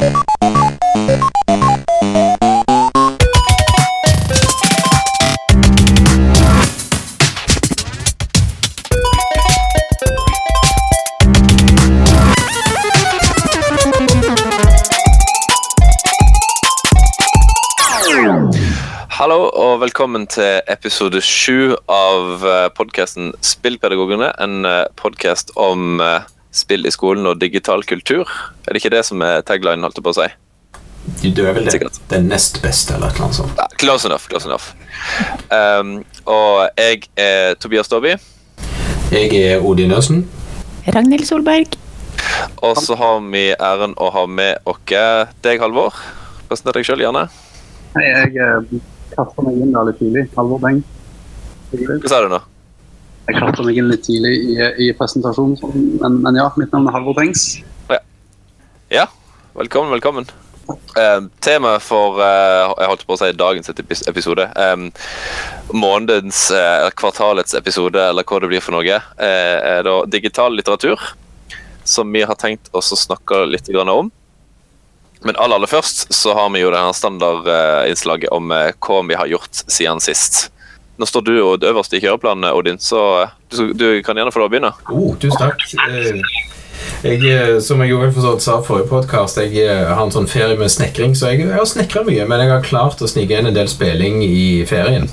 Hallo og velkommen til episode sju av podkasten Spillpedagogene. En podkast om eh, spill i skolen og digital kultur. Er det ikke det som er taglinen, holdt jeg på å si? Du er vel det, Sikkert. det nest beste, eller et eller annet sånt. Ja, close enough. close enough. Um, og jeg er Tobias Dobby, Jeg er Odin Øsen. Ragnhild Solberg. og så har vi æren å ha med oss deg, Halvor. Presenter deg sjøl, gjerne. Hei, jeg eh, kastet meg inn da litt tidlig. Halvor Beng. Hva sa du nå? Jeg klarte meg inn litt tidlig i, i presentasjonen, men, men ja, mitt navn er Halvor Tengs. Ja, velkommen, velkommen. Eh, Temaet for eh, jeg holdt på å si dagens episode, eh, månedens, kvartalets episode, eller hva det blir for noe, eh, er da digital litteratur, som vi har tenkt å snakke litt om. Men aller, aller først så har vi jo det her standardinnslaget om eh, hva vi har gjort siden sist. Nå står du og øverst i kjøreplanen, Odin, så eh, du, du kan gjerne få lov å begynne. Oh, tusen takk. Eh, Jeg, eh, som jeg jo forstått sa forrige podkast, jeg har en sånn ferie med snekring, så jeg, jeg har snekra mye, men jeg har klart å snike inn en del spilling i ferien.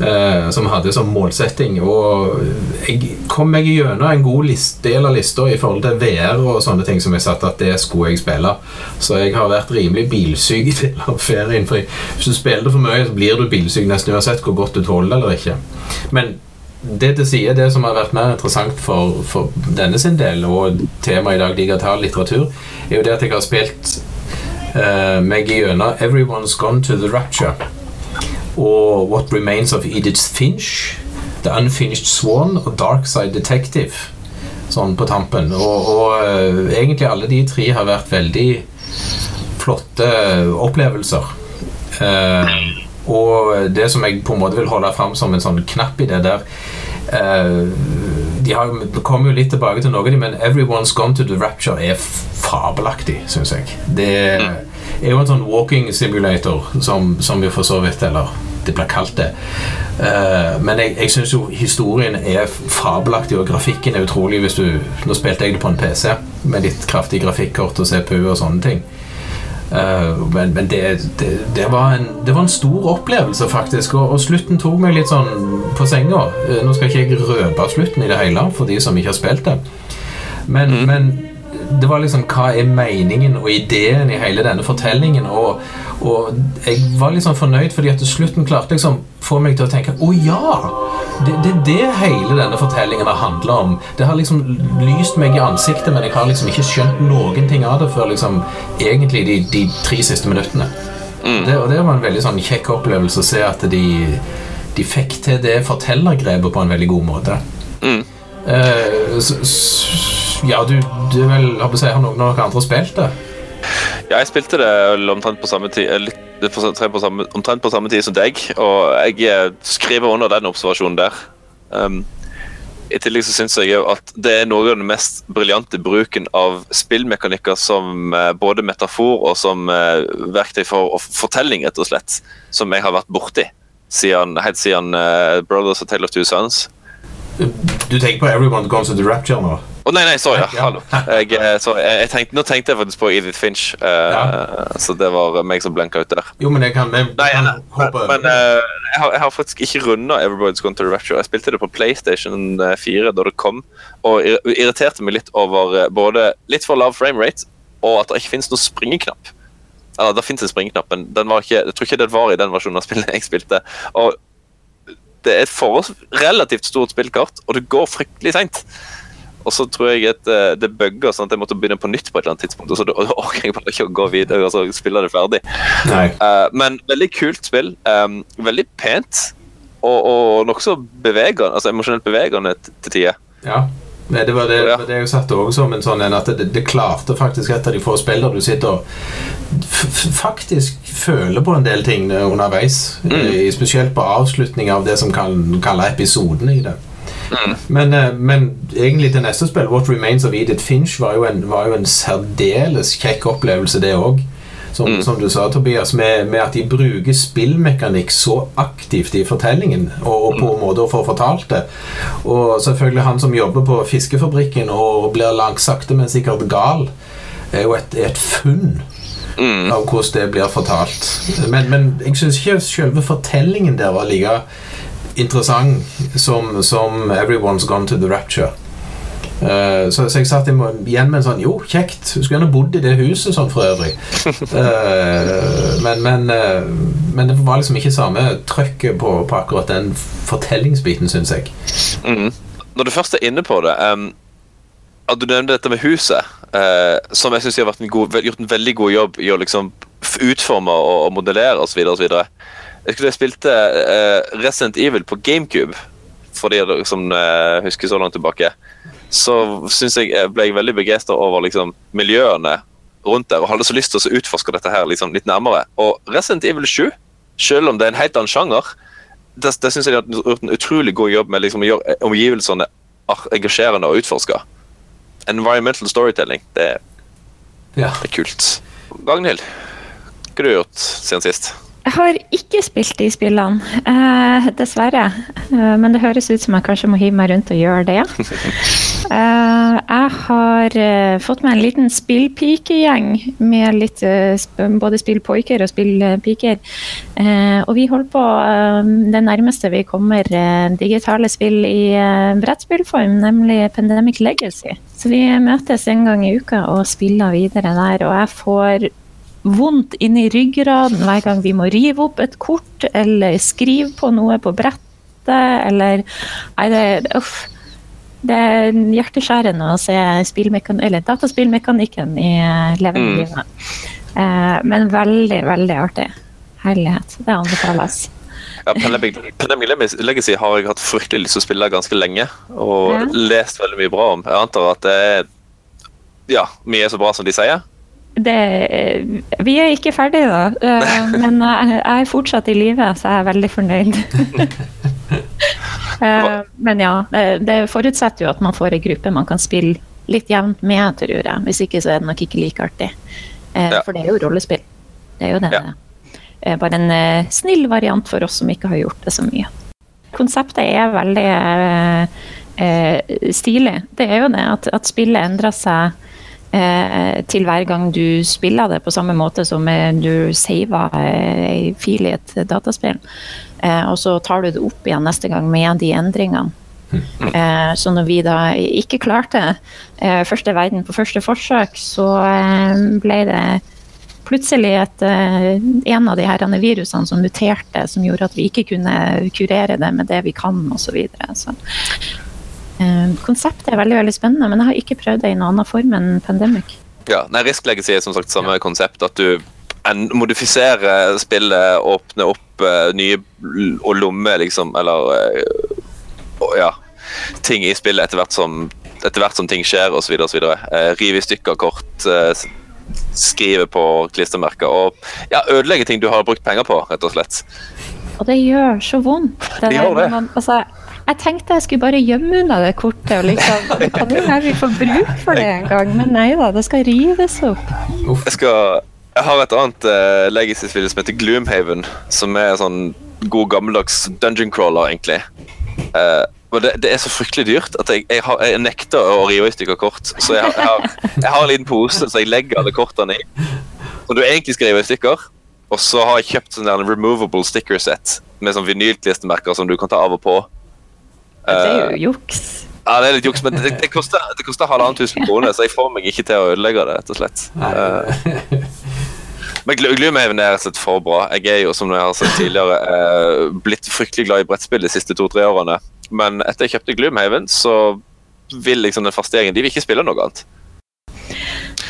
Eh, som hadde som målsetting. Og jeg kom meg gjennom en god list, del av lista i forhold til VR og sånne ting som jeg satte at det skulle jeg spille. Så jeg har vært rimelig bilsyk i deler av ferien. For hvis du spiller for mye, så blir du bilsyk nesten uansett hvor godt du tåler eller ikke. Men det til side, det som har vært mer interessant for, for denne sin del, og temaet i dag, digital litteratur, er jo det at jeg har spilt eh, meg gjennom 'Everyone's Gone to the Rapture' og 'What Remains of Edith Finch', 'The Unfinished Swan' og 'Dark Side Detective'. Sånn på tampen. Og, og eh, egentlig alle de tre har vært veldig flotte opplevelser. Eh, og det som jeg på en måte vil holde fram som en sånn knapp i det der eh, De har, kommer jo litt tilbake til noe de, men 'Everyone's Gone to the Rapture' er fabelaktig, syns jeg. Det er jo en sånn walking simulator, som, som vi for så vidt Eller det blir kalt det. Uh, men jeg, jeg syns jo historien er fabelaktig, og grafikken er utrolig hvis du Nå spilte jeg det på en PC med litt kraftig grafikkort og CPU og sånne ting. Uh, men men det, det, det, var en, det var en stor opplevelse, faktisk. Og, og slutten tok meg litt sånn på senga. Eh, nå skal ikke jeg røpe slutten i det hele for de som ikke har spilt det. Men, men det var liksom hva er meningen og ideen i hele denne fortellingen. Og, og jeg var liksom fornøyd fordi at slutten klarte liksom få meg til å tenke Å ja! Det er det, det hele denne fortellingen har handla om. Det har liksom lyst meg i ansiktet, men jeg har liksom ikke skjønt noen ting av det før liksom egentlig de, de tre siste minuttene. Det, og det var en veldig sånn kjekk opplevelse å se at de, de fikk til det fortellergrepet på en veldig god måte. Mm. Uh, så, ja, du, du vel, har si, har noen av dere andre spilt det? Ja, jeg spilte det omtrent på samme tid eh, litt, på, på samme, omtrent på samme tid som deg, og jeg eh, skriver under den observasjonen der. Um, I tillegg så syns jeg jo at det er noe av den mest briljante bruken av spillmekanikker som eh, både metafor og som verktøy for fortelling, rett og slett, som jeg har vært borti siden, helt siden uh, Brothers og Tale of Two Sons. Du tenker på Everyone Goes to the Rapture nå? Å nei, nei, sorry. Ja. Hallo. Jeg, eh, sorry. Jeg, jeg tenkte, nå tenkte jeg faktisk på Edith Finch, uh, Ja. så det var meg som blenka ut der. Jo, men jeg kan, jeg, Nei, nei, hoppe men eh, jeg, har, jeg har faktisk ikke runda Everybody's Gone to the Rapture. Jeg spilte det på PlayStation 4 da det kom, og ir- irriterte meg litt over både litt for lav framerate og at det ikke finnes noen springeknapp. Eller det finnes en springeknapp, men den var ikke, jeg tror ikke det var i den versjonen av spillet jeg spilte. Og det er et relativt stort spillkart, og det går fryktelig seint. Og så tror jeg at eh, det bugga, sånn at jeg måtte begynne på nytt på et eller annet tidspunkt. Og så da orker jeg bare ikke å gå videre og så spille det ferdig. Eh, men veldig kult spill. Um, veldig pent. Og, og nokså bevegende, altså emosjonelt bevegende til tider. Ja. Nei, det var det, Ja. det jeg satte også som en sånn en at det, det klarte faktisk et av de få spillene du sitter og faktisk føler på en del ting underveis. Mm. Eh, Spesielt på avslutning av det som kan kalle episodene i det. Men, eh, men egentlig til neste spill, What Remains of Edith Finch, var jo en, var jo en særdeles kjekk opplevelse, det òg. Som, som du sa, Tobias, med, med at de bruker spillmekanikk så aktivt i fortellingen, og, og på måter å få fortalt det. Og selvfølgelig han som jobber på fiskefabrikken og blir langt sakte, men sikkert gal, er jo et, et funn av hvordan det blir fortalt. Men, men jeg syns ikke selve fortellingen der var like interessant som, som 'Everyone's Gone to the Rapture'. Uh, så, så jeg satt igjen med en sånn Jo, kjekt. Skulle gjerne bodd i det huset sånn for øvrig. Uh, men, men, uh, men det var liksom ikke samme trøkket på, på akkurat den fortellingsbiten, syns jeg. Mm. Når du først er inne på det um, at Du nevnte dette med huset, som jeg syns har en god, gjort en veldig god jobb i å liksom utforme og, og modellere osv. Jeg husker jeg spilte uh, Resident Evil på GameCube, for de som uh, husker så langt tilbake. Så synes jeg jeg ble jeg veldig begeistra over liksom, miljøene rundt der, og hadde så lyst til å utforske dette her liksom, litt nærmere. Og Resident Evil 7, selv om det er en helt annen sjanger, det, det synes jeg de har gjort en utrolig god jobb med liksom, å gjøre omgivelsene engasjerende og utforske. Environmental storytelling, det, Ja. det er kult. Ragnhild, hva har du gjort siden sist? Jeg har ikke spilt de spillene, eh, dessverre. Eh, men det høres ut som jeg kanskje må hive meg rundt og gjøre det. Eh, jeg har eh, fått meg en liten spillpikegjeng med litt eh, både spillpoiker og spillpiker. Eh, og vi holder på det nærmeste vi kommer digitale spill i brettspillform, nemlig Pandemic Legacy. Så vi møtes en gang i uka og spiller videre der, og jeg får vondt inni ryggraden hver gang vi må rive opp et kort eller skrive på noe på brettet, eller Nei, det, uff. Det er hjerteskjærende å se eller dataspillmekanikken i eh, levende Mm. livet. Eh, men veldig, veldig artig. Herlighet. Det anbefales. Ja, Pandemic Legacy har jeg hatt fryktelig lyst til å spille ganske lenge, og Ja. lest veldig mye bra om. Jeg antar at det er ja, mye er så bra som de sier. Det, vi er ikke ferdige, da. eh, Men jeg er fortsatt i live, så jeg er veldig fornøyd. Eh, Men ja, det, forutsetter jo at man får ei gruppe man kan spille litt jevnt med, tror jeg. Hvis ikke så er det nok ikke like artig. Eh, For det er jo rollespill. Det er jo det. Ja. Bare en snill variant for oss som ikke har gjort det så mye. Konseptet er veldig stilig. Det er jo det at, at spillet endrer seg til hver gang du spiller det, på samme måte som eh, du saver en ei fil i et dataspill. Eh, og så tar du det opp igjen neste gang med de endringene. Eh, så når vi da ikke klarte eh, første verden på første forsøk, så eh, ble det plutselig et, eh, en av de her virusene som muterte, som gjorde at vi ikke kunne kurere det med det vi kan, osv. Så videre. så eh, Konseptet er veldig veldig spennende, men jeg har ikke prøvd det i noen annen form enn Pandemic. Ja, nei, Risk Legacy er som sagt samme konsept. At du modifiserer spillet, åpner opp uh, nye og lommer, liksom, eller uh, ja, ting i spillet etter hvert som, etter hvert som ting skjer, osv. Uh, rive i stykker kort, Uh, skrive på klistremerker og ja, ødelegge ting du har brukt penger på, rett og slett. Og det gjør så vondt. Det gjør det. Man, altså, jeg tenkte jeg skulle bare gjemme unna det kortet. og liksom, kan jo hende vi får bruk for det en gang, men nei da, det skal rives opp. Jeg skal Jeg har et annet uh, legacy-spill som heter Gloomhaven, som er sånn god gammeldags dungeon crawler, egentlig. Uh, men det, det er så fryktelig dyrt at jeg, jeg, har, jeg nekter å rive i stykker kort. Så jeg, har- jeg, har, jeg har en liten pose så jeg legger alle kortene i. Som du egentlig skal rive i stykker. Og så har jeg kjøpt sånn der removable sticker set med sånn vinylklistremerker som du kan ta av og på. Det er Eh, jo juks. ja, det er litt juks, men det, det koster, det koster halvannen tusen kroner, så jeg får meg ikke til å ødelegge det, rett og slett. Eh, men Gl- Gloomhaven er rett og slett for bra. Jeg er jo, som jeg har sagt tidligere, eh, blitt fryktelig glad i brettspill de siste to-tre årene. Men etter jeg kjøpte Gloomhaven, så vil liksom den faste gjengen De vil ikke spille noe annet.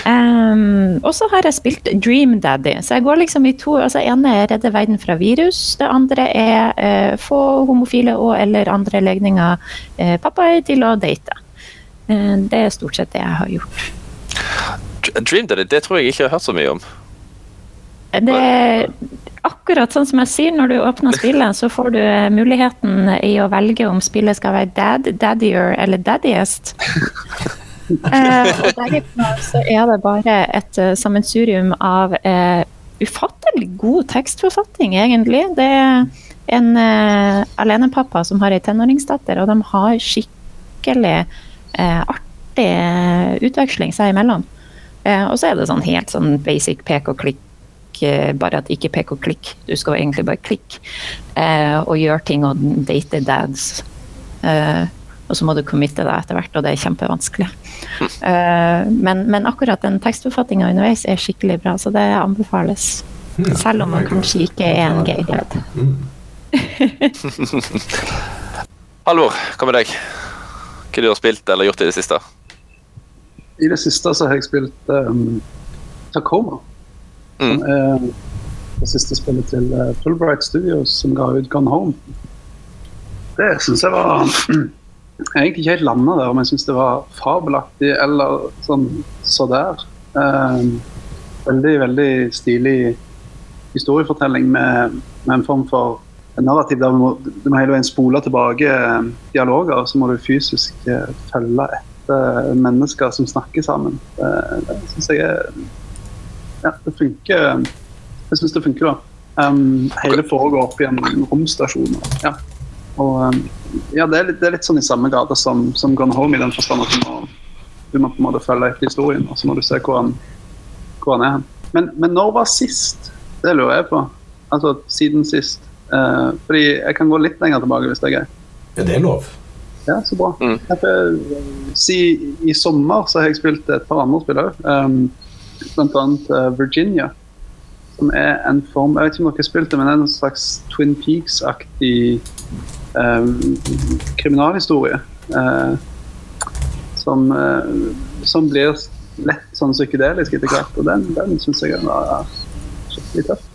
Um, og så har jeg spilt Dream Daddy. Så jeg går liksom i to altså ene er redde verden fra virus. Det andre er uh, få homofile og eller andre legninger uh, pappaer til å date. Uh, det er stort sett det jeg har gjort. Dream Daddy, det tror jeg ikke jeg har hørt så mye om. Det, er akkurat sånn som jeg sier, når du åpner spillet, så får du eh, muligheten i å velge om spillet skal være dad, daddier eller daddiest. Eh, og derifra så er det bare et uh, sammensurium av uh, ufattelig god tekstforfatning, egentlig. Det er en uh, alenepappa som har ei tenåringsdatter, og de har skikkelig artig utveksling seg imellom. Og så er det sånn helt sånn basic pek og klikk, bare at ikke pek og klikk. Du skal egentlig bare klikke eh, og gjøre ting og date dads. Eh, og så må du committe deg etter hvert, og det er kjempevanskelig. Eh, men, men akkurat den tekstforfattinga underveis er skikkelig bra, så det anbefales. Selv om man kanskje ikke er en gay dad. Halvor, hva med deg? Hva du har spilt eller gjort i det siste? I det siste så har jeg spilt um, Tacoma. Mm. Som det siste spillet til uh, Fulbright Studios, som ga ut Gone Home. Det syns jeg var egentlig ikke helt landa der, men jeg syns det var fabelaktig eller sånn så der. Um, veldig, veldig stilig historiefortelling med, med en form for narrativ der du må, du må hele veien spole tilbake eh, dialoger, så må du fysisk eh, følge etter mennesker som snakker sammen. Det, det syns jeg er Ja, det funker. Jeg syns det funker, da. Um, hele foregår opp i en romstasjon. Ja. Og um, ja, det er, litt, det er litt sånn i samme gate som, som Gone Home, i den forstand at du må, du må på en måte følge etter historien, og så må du se hvor han, hvor han er hen. Men, men når var sist? Det lurer jeg på. Altså siden sist. Uh, fordi jeg kan gå litt lenger tilbake hvis det er gøy. Ja, det er lov. Ja, så bra. Mm. Jeg si, I sommer så har jeg spilt et par andre spill òg. Um, blant annet eh, Virginia. Som er en form Jeg vet ikke om dere har spilt det, men det er en slags Twin Peaks-aktig kriminalhistorie. eh, som, eh, som blir lett sånn psykedelisk etter hvert. Og den, den syns jeg var skikkelig tøff.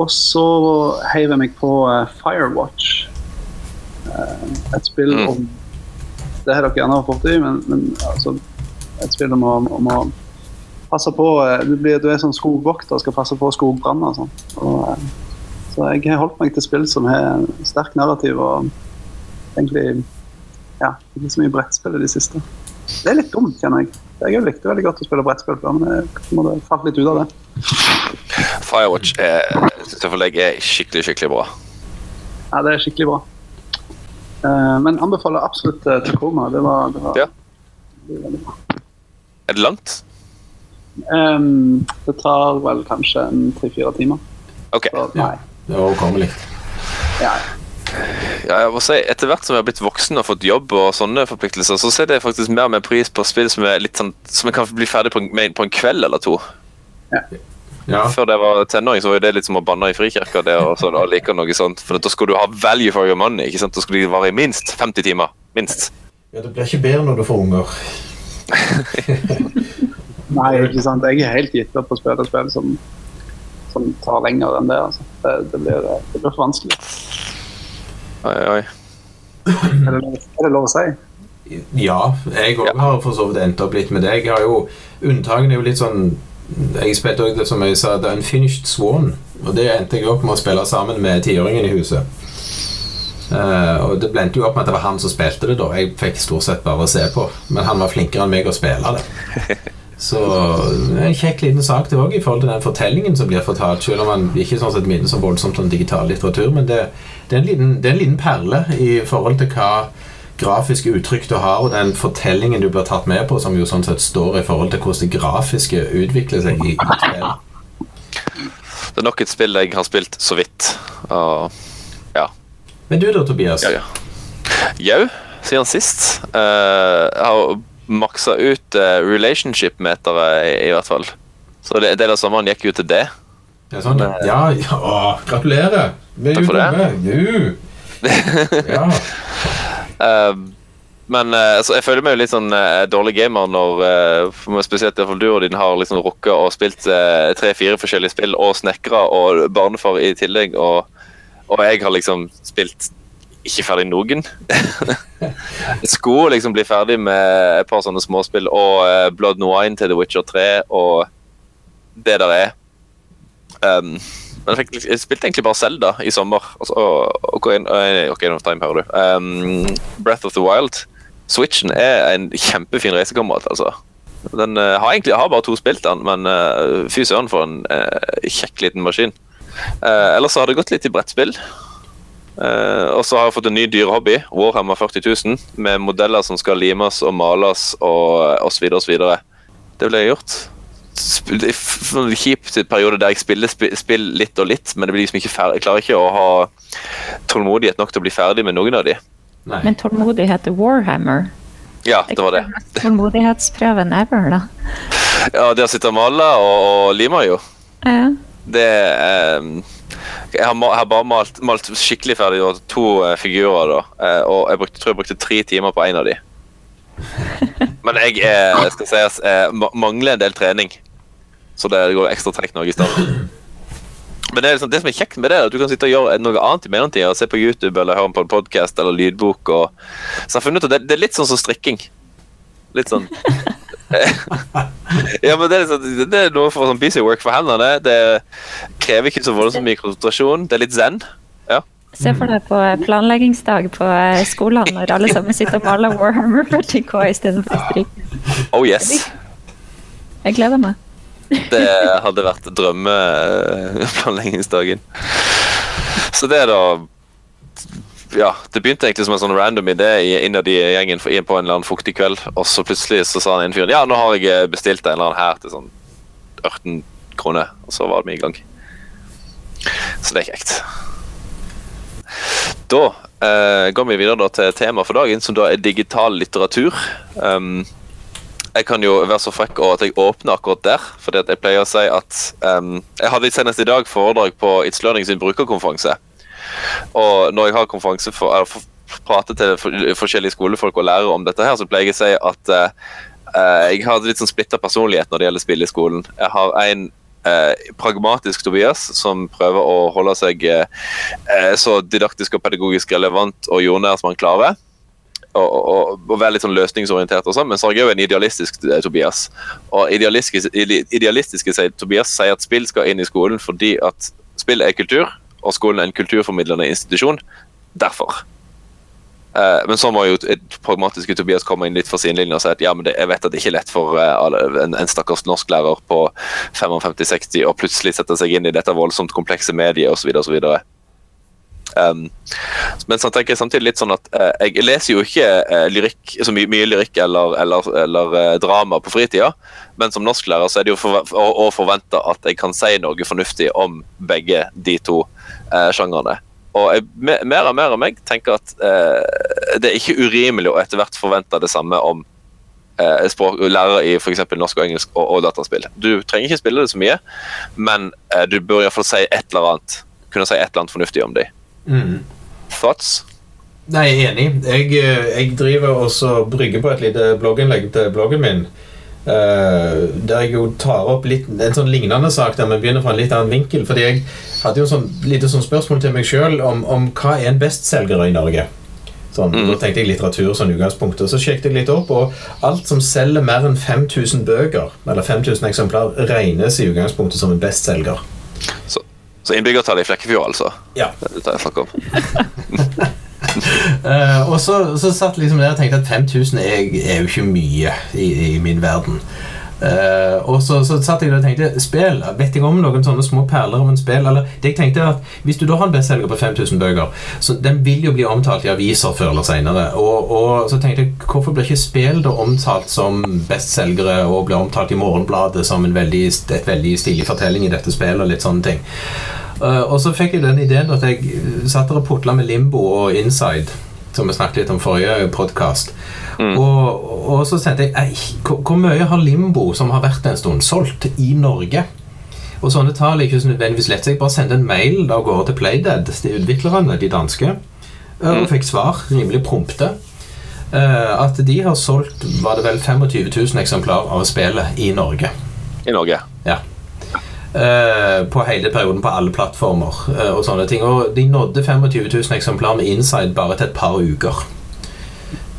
Og så heiv jeg meg på eh, Firewatch. Eh, et spill Mm. om Det har dere gjerne fått i, men, men altså, et spill om å, om å passe på du, blir, du er sånn skogvokter og skal passe på skogbranner og sånn. Og, så jeg har holdt meg til spill som har sterk narrativ og egentlig ja, ikke så mye brettspill i det siste. Det er litt dumt, kjenner jeg. Jeg likte veldig godt å spille brettspill før, men jeg må falt litt ut av det. Firewatch er, for deg er skikkelig, skikkelig bra. Ja, det er skikkelig bra. Eh, men anbefaler absolutt uh, Tacoma. Det var, det var Ja. veldig bra. Er det langt? Um, det tar vel kanskje en tre-fire timer. OK. Så, nei. Det er overkommelig. Ja. Ja, jeg må si, Etter hvert som jeg har blitt voksen og fått jobb, og sånne forpliktelser, så setter jeg faktisk mer og mer pris på spill som er litt sånn, som jeg kan bli ferdig på en, med, på en kveld eller to. Ja. Før jeg var tenåring, så var det litt som å banne i frikirka. det og sånn, og like noe sånt, For da skulle du ha value for your money. ikke sant? Da skulle de vare i minst 50 timer. Minst. ja, det blir ikke bedre når du får unger. Nei, ikke sant. Jeg er helt gitt opp på å spille spill som, som tar lenger enn det. Altså. Det, det, blir, det blir for vanskelig. Oi, oi. Er det, er det lov å si? Ja, jeg òg Ja. har for så vidt endt opp litt med det. Jeg har jo, Unntakene er jo litt sånn Jeg spilte òg, det som jeg sa, The Unfinished Swan. Og det endte jeg opp med å spille sammen med tiåringen i huset. Uh, og det blendte jo opp med at det var han som spilte det, da. Jeg fikk stort sett bare se på. Men han var flinkere enn meg å spille det. Så det er en kjekk liten sak det òg, i forhold til den fortellingen som blir fortalt. Selv om man ikke sånn sett minner så voldsomt om digital litteratur. Men det, det, er en liten, det er en liten perle i forhold til hva grafiske uttrykk du har, og den fortellingen du blir tatt med på, som jo sånn sett står i forhold til hvordan det grafiske utvikler seg i, i. Det er nok et spill jeg har spilt så vidt. Og ja. Men du da, Tobias? Jau, ja. Siden sist. Uh, jeg har maksa ut uh, relationship-meteret, i, i hvert fall. Så det, del av sommeren gikk jo til det. Ja, sånn, ja. ja, ja å, gratulerer! Vi er Takk jo for det. dumme. Ja. uh, men eh, altså, jeg føler meg jo litt sånn uh, dårlig gamer når uh, spesielt i hvert fall du og din har liksom rukket og spilt eh, tre-fire forskjellige spill og snekra og barnefar i tillegg, og, og jeg har liksom spilt ikke ferdig noen. jeg skulle liksom bli ferdig med et par sånne småspill og eh, Blood and til The Witcher 3 og det der er. Um, Men jeg, fikk, jeg spilte egentlig bare Zelda i sommer. Altså, og, og, of time, hører du. Um, Breath of the Wild. Switchen er en kjempefin reisekamerat, altså. Den uh, har egentlig har bare to spilt den, men uh, fy søren for en uh, kjekk liten maskin. Uh, ellers så har det gått litt i brettspill. Uh, og så har jeg fått en ny dyrehobby, Warhammer 40 000, med modeller som skal limes og males og osv. osv. Det ble jeg gjort. Det er en kjip periode der jeg spiller sp spill litt og litt, men det blir liksom ikke ferdig. jeg klarer ikke å ha tålmodighet nok til å bli ferdig med noen av de. Nei. Men tålmodighet er Warhammer. Ja, det var det. Tålmodighetsprøven ever, da. Ja, Det å sitte og male og, og lime, jo. Ja. Det eh, Jeg har, jeg har bare malt, malt skikkelig ferdig og to uh, figurer, da. Uh, og jeg brukte, tror jeg brukte tre timer på én av de. Men jeg eh, skal sies, mangler en del trening. Så det går ekstra trekk noe i stedet. Men det, liksom, det som er kjekt med det, er at du kan sitte og gjøre noe annet i mellomtida. Se på YouTube eller høre på en podkast eller lydbok. Og... Så jeg har funnet ut at det, det er litt sånn som strikking. Litt sånn Ja, men det er, liksom, det er noe for sånn busy work for hendene. Det krever ikke så voldsomt mye konsentrasjon. Det er litt zen. Ja. Se for deg på planleggingsdag på skolen skolene når alle sammen sitter og maler Warhammer 40K istedenfor strikk. Oh yes. Jeg gleder meg. Det hadde vært drømmeplanleggingsdagen. Så det er da Ja, det begynte egentlig som en sånn random idé innad i gjengen på en eller annen fuktig kveld, og så plutselig så sa han en fyren ja, nå har jeg bestilt en eller annen her til sånn 18 kroner, og så var vi i gang. Så det er kjekt. Da eh, går vi videre til temaet for dagen, som da er digital litteratur. Um, jeg kan jo være så frekk at jeg åpner akkurat der. fordi at jeg pleier å si at um, Jeg hadde senest i dag foredrag på It's Learning sin brukerkonferanse. Og når jeg har konferanse for, eller for, prater til for, forskjellige skolefolk og lærere om dette, her, så pleier jeg å si at eh, jeg har litt sånn splitta personlighet når det gjelder spill i skolen. Jeg har en eh, pragmatisk Tobias som prøver å holde seg eh, eh, så didaktisk og pedagogisk relevant og jordnær som han klarer og, og, og være litt sånn løsningsorientert og sånn, men så har jeg jo en idealistisk eh, Tobias. Og idealistiske, idealistiske Tobias sier at spill skal inn i skolen fordi at spill er kultur, og skolen er en kulturformidlende institusjon. Derfor. Eh, men så må jo pragmatiske Tobias komme inn litt for sin linje og si at ja, men det, jeg vet at det ikke er lett for eh, en, en stakkars norsklærer på 55-60 å plutselig sette seg inn i dette voldsomt komplekse mediet osv. osv. Um, men så tenker jeg samtidig litt sånn at uh, jeg leser jo ikke uh, lyrikk, så mye, mye lyrikk eller, eller, eller uh, drama på fritida, men som norsklærer så er det jo å, å forvente at jeg kan si noe fornuftig om begge de to eh, sjangrene. Og jeg, mer og mer av meg tenker at eh, det er ikke urimelig å etter hvert forvente det samme om eh, språk, lærere i f.eks. norsk og engelsk og, og dataspill. Du trenger ikke spille det så mye, men eh, du bør iallfall si et eller annet kunne si et eller annet fornuftig om dem. Mm. Thoughts? Nei, jeg er enig. Jeg, eh, jeg driver også brygger på et lite blogginnlegg til bloggen min. Eh, der jeg jo tar opp litt, en sånn lignende sak der vi begynner fra en litt annen vinkel. Fordi jeg hadde jo sånn, litt sånn spørsmål til meg sjøl om, om hva er en bestselger i Norge. Sånn, Mm. Da tenkte jeg litteratur som utgangspunkt. Og så sjekket jeg litt opp, og alt som selger mer enn 5000 bøker, eller 5000 eksemplar, regnes i utgangspunktet som en bestselger. Så, så innbyggertallet i Flekkefjord, altså? Ja. Det det jeg snakker om. Eh, og så, så satt liksom der og tenkte at 5000 er, er jo ikke mye i, i min verden. Uh, og så, så satt jeg der og tenkte Spill, vet jeg om noen sånne små perler om en spill? Eller det jeg tenkte at Hvis du da har en bestselger på 5000 bøker, så den vil jo bli omtalt i aviser før eller senere. Og, og så tenkte jeg hvorfor blir ikke spill da omtalt som bestselgere og blir omtalt i Morgenbladet som en veldig, et veldig stilig fortelling i dette spillet og litt sånne ting. uh, og så fikk jeg den ideen at jeg satt der og putla med Limbo og Inside, som vi snakket litt om forrige podkast. Og, og så tenkte jeg ei, hvor, hvor mye har Limbo, som har vært en stund, solgt i Norge? Og sånne tall er ikke så nødvendigvis lett, så jeg bare sendte en mail da av gårde til Playdead, til utviklerne, de danske, eh, og fikk svar rimelig prompte. eh, at de har solgt var det vel 25 000 eksemplar av spillet i Norge. I Norge. Eh, på hele perioden på alle plattformer eh, og sånne ting. Og de nådde 25 000 eksemplar med Inside bare til et par uker.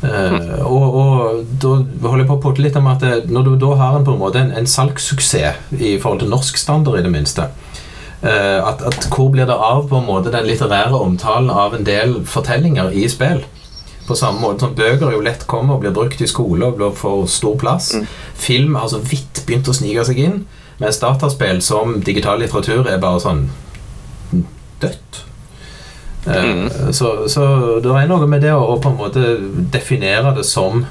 Eh, og, og da holder jeg på å putte litt om at når du da har en på en måte en, en salgssuksess i forhold til norsk standard, i det minste, at, at Hvor blir det av på en måte den litterære omtalen av en del fortellinger i spill? På samme måte som Bøker jo lett kommer og blir brukt i skole og blir for stor plass. Film har så vidt begynt å snike seg inn, mens dataspill som digital litteratur er bare sånn dødt. Mm. Så, så det er noe med det å, på en måte definere det som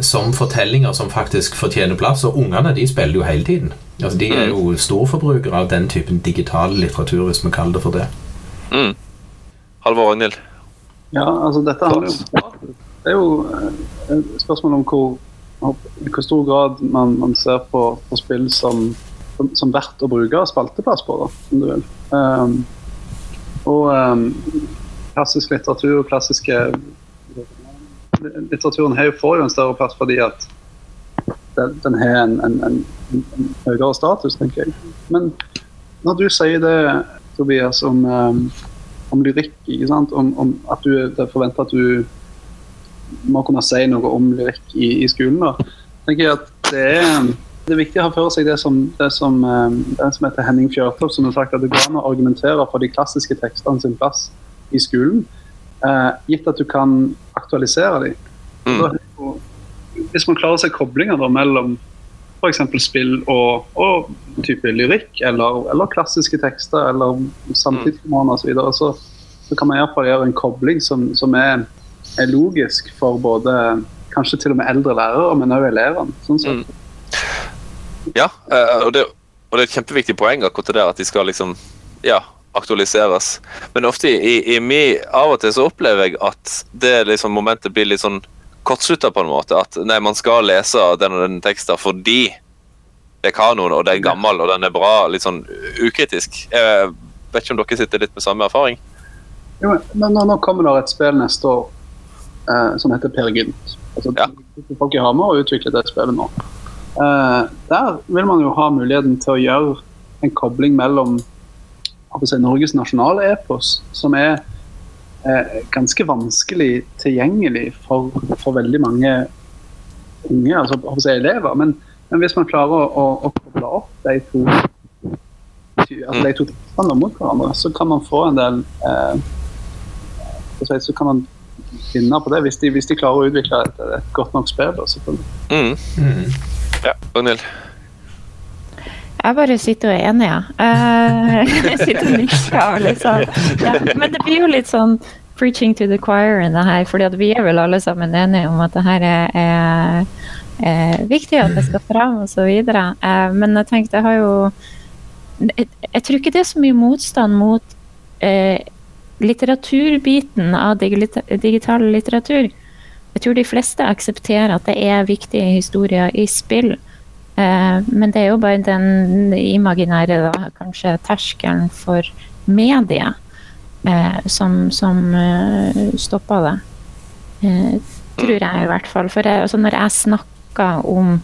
som fortellinger som faktisk fortjener plass. Og ungene de spiller jo hele tiden. Altså, de er jo storforbrukere av den typen digital litteratur, hvis vi kaller det for det. Mm. Halvor Ragnhild. Ja, altså dette handler jo Det er jo spørsmålet et spørsmål om hvor, i hvor stor grad man, man ser på, på spill som, som, som verdt å bruke spalteplass på, da, om du vil. Um, og um, klassisk litteratur, klassiske Litteraturen her får jo en større plass fordi at den, den har en, en, en, en høyere status, tenker jeg. Men når du sier det, Tobias, om, um, om lyrikk? Om, om at du det er forventa at du må kunne si noe om lyrikk i, i skolen, da, tenker jeg at det er, det er viktig å ha for seg det som, det som, um, det som heter Henning Fjørtoft, som har sagt at det går an å argumentere for de klassiske tekstene sin plass i skolen, eh, gitt at du kan aktualisere dem. Mm. Hvis man klarer å se koblinger da, mellom f.eks. spill og, og type lyrikk, eller, eller klassiske tekster, eller samtidsromaner osv., så, videre, så så kan man iallfall gjøre en kobling som, som er, er logisk for både kanskje til og med eldre lærere, men også elevene. Sånn. Mm. Ja, eh, og det, og det er et kjempeviktig poeng akkurat det der at de skal liksom ja, aktualiseres. Men ofte i, i mi, av og til så opplever jeg at det liksom momentet blir litt sånn kortslutta på en måte. At nei, man skal lese den og den teksten fordi det er kanon, og det er gammel, og den er bra. Litt sånn ukritisk. Jeg vet ikke om dere sitter litt med samme erfaring? Jo, men nå, nå kommer det et spill neste år eh, som heter Per Gynt. Altså, Ja. Folk i Hamar har utviklet det spillet nå. Eh, der vil man jo ha muligheten til å gjøre en kobling mellom si, Norges nasjonale epos, som er eh, ganske vanskelig tilgjengelig for, for veldig mange unge, altså si, elever. Men, men hvis man klarer å, å, å koble opp de to altså de to tekstene mot hverandre, så kan man få en del eh, si, så kan man vinne på det, hvis de, hvis de klarer å utvikle et, et godt nok spill. Mm. Mm. Ja, Daniel? Jeg bare sitter og er enig, ja. Eh, jeg sitter og nikker liksom ja. Men det blir jo litt sånn preaching to the choir i det her, fordi vi er vel alle sammen enige om at det her er, er, er viktig at det skal fram så videre. Eh, men jeg tenkte, jeg har jo jeg, jeg tror ikke det er så mye motstand mot eh, litteraturbiten av digital litteratur. Jeg tror de fleste aksepterer at det er viktige historier i spill. Eh, men det er jo bare den imaginære, da, kanskje terskelen for mediet eh, som, som eh, stopper det. Tror jeg i hvert fall. For jeg, altså når jeg snakker om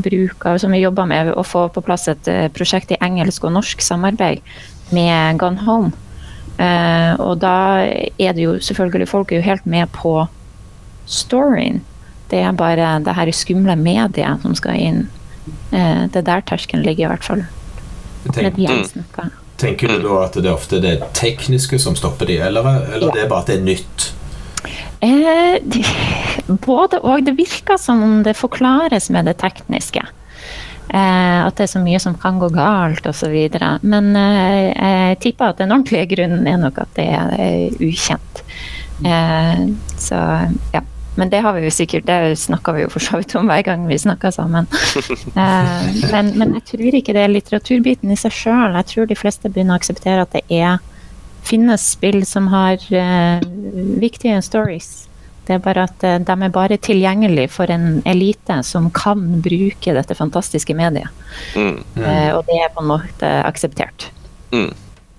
bruk av Som vi jobber med å få på plass et prosjekt i engelsk og norsk samarbeid med Gone Home. Eh, og da er det jo selvfølgelig Folk er jo helt med på storyen. Det er bare det her skumle mediet som skal inn. Eh, det er der terskelen ligger, i hvert fall. Er Tenk, tenker du da at det er ofte det tekniske som stopper de, eller, eller Ja. det er bare at det er nytt? Eh, de- både og. Det virker som om det forklares med det tekniske. Eh, at det er så mye som kan gå galt osv. Men eh, jeg tipper at den ordentlige grunnen er nok at det er eh, ukjent. Eh, så ja. Men det har vi jo sikkert, det snakker vi jo for så vidt om hver gang vi snakker sammen. Eh, men, men jeg tror ikke det er litteraturbiten i seg sjøl. Jeg tror de fleste begynner å akseptere at det er finnes spill som har viktige stories. Det er bare at eh, de er bare tilgjengelig for en elite som kan bruke dette fantastiske mediet. Mm. Eh, og det er på en måte akseptert. Mm.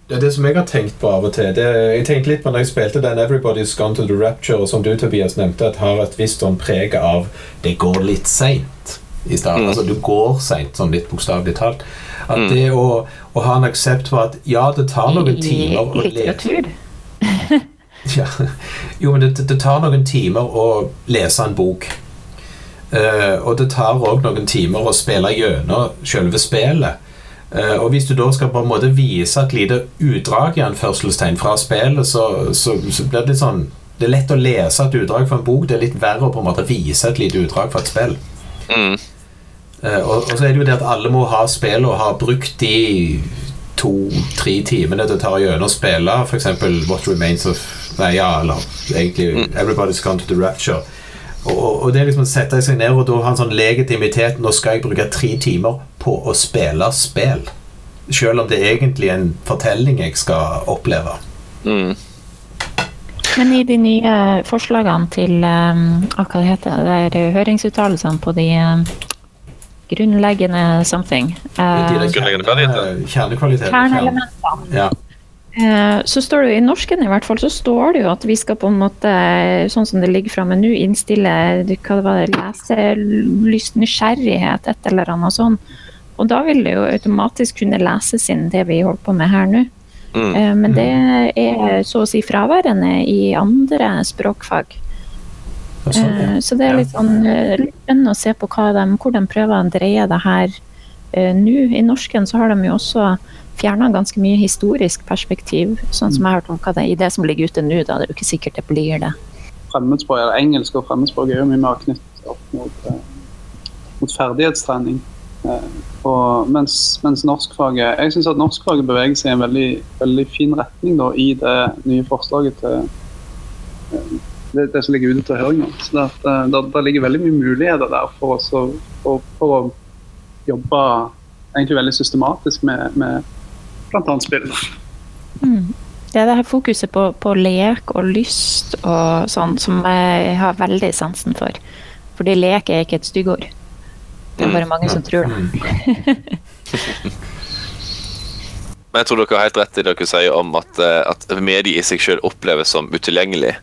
Det er det som jeg har tenkt på av og til. Det, jeg tenkte litt på når jeg spilte den Everybody's Gone to the Rapture, og som du, Tobias, nevnte, at har et visst sånn preg av det går litt seint. I starten. Mm. Altså, du går seint, sånn litt bokstavelig talt. At Mm. det å, å ha en aksept for at ja, det tar noen timer å lese litteratur. ja. Jo, men det, det tar noen timer å lese en bok. Uh, og det tar òg noen timer å spille gjennom selve spillet. Uh, og hvis du da skal på en måte vise et lite utdrag i anførselstegn fra spillet, så, så, så blir det litt sånn Det er lett å lese et utdrag fra en bok, det er litt verre å på en måte vise et lite utdrag fra et spill. Mm. Uh, og, og så er det jo det at alle må ha spill og ha brukt de to-tre timene det tar å spille, f.eks. What Remains of Nei, ja, eller egentlig Everybody's Gone to the Rapture. Og, og, og det er liksom å sette seg ned og da ha en sånn legitimitet Nå skal jeg bruke tre timer på å spille spill. Selv om det er egentlig er en fortelling jeg skal oppleve. Mm. Men i de nye forslagene til um, hva det heter det, er høringsuttalelsene på de um, grunnleggende something De uh, Grunnleggende kjernekvalitetene. kjerne- Kjernekvaliteter. Kjerneelementene. Ja. Eh, Så står det jo i norsken i hvert fall, så står det jo at vi skal på en måte, sånn som det ligger framme nå, innstille hva det var, leselyst, nysgjerrighet, et eller annet sånn. Og da vil det jo automatisk kunne leses inn det vi holder på med her nå. Mm. Eh, Men det er så å si fraværende i andre språkfag. Sånn, ja. Eh, Så det er litt sånn spennende å se på hva de, hvor de prøver å dreie det her nå. I norsken så har de jo også fjerna ganske mye historisk perspektiv, sånn som jeg har hørt om hva det, er i det som ligger ute nå. Da det er jo ikke sikkert det blir det. fremmedspråk, eller engelsk og fremmedspråk er jo mye mer knyttet opp mot, eh, mot ferdighetstrening. Eh, og mens, mens norskfaget Jeg syns at norskfaget beveger seg i en veldig, veldig fin retning da, i det nye forslaget til eh, det, det som ligger ute til høring. Så det, eh, det, det ligger veldig mye muligheter der for, oss for, for å jobbe egentlig veldig systematisk med, med bl.a. spill. Mm. Det er det her fokuset på, på lek og lyst og sånn som jeg har veldig sansen for. Fordi lek er ikke et styggord. Det er bare mange som tror det. Men jeg tror dere har helt rett i det dere sier om at, eh, at mediet i seg selv oppleves som utilgjengelig.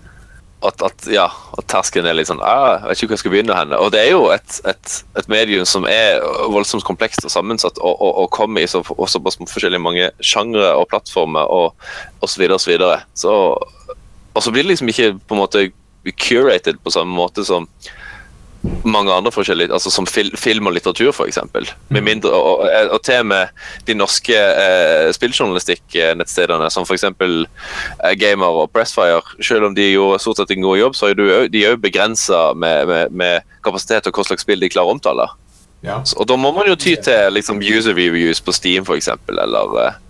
At, at, ja, at terskelen er litt sånn ah, Jeg vet ikke hvor jeg skal begynne. henne. Og det er jo et, et, et medium som er voldsomt komplekst og sammensatt, og, og, og kommer i så, og såpass forskjellige mange sjangre og plattformer og osv. Og, så videre, så, og så blir det liksom ikke på en måte curated på samme måte som mange andre forskjellige, altså som fil, film og litteratur f.eks. Med mindre, og, og, og til med de norske eh, spilljournalistikknettstedene som f.eks. Eh, Gamer og Pressfire, selv om de gjorde stort sett en god jobb, så er du, de òg begrensa med, med, med kapasitet og hva slags spill de klarer å omtale. Ja. Så- Og da må man jo ty til liksom, user reviews på Steam f.eks., eller eh,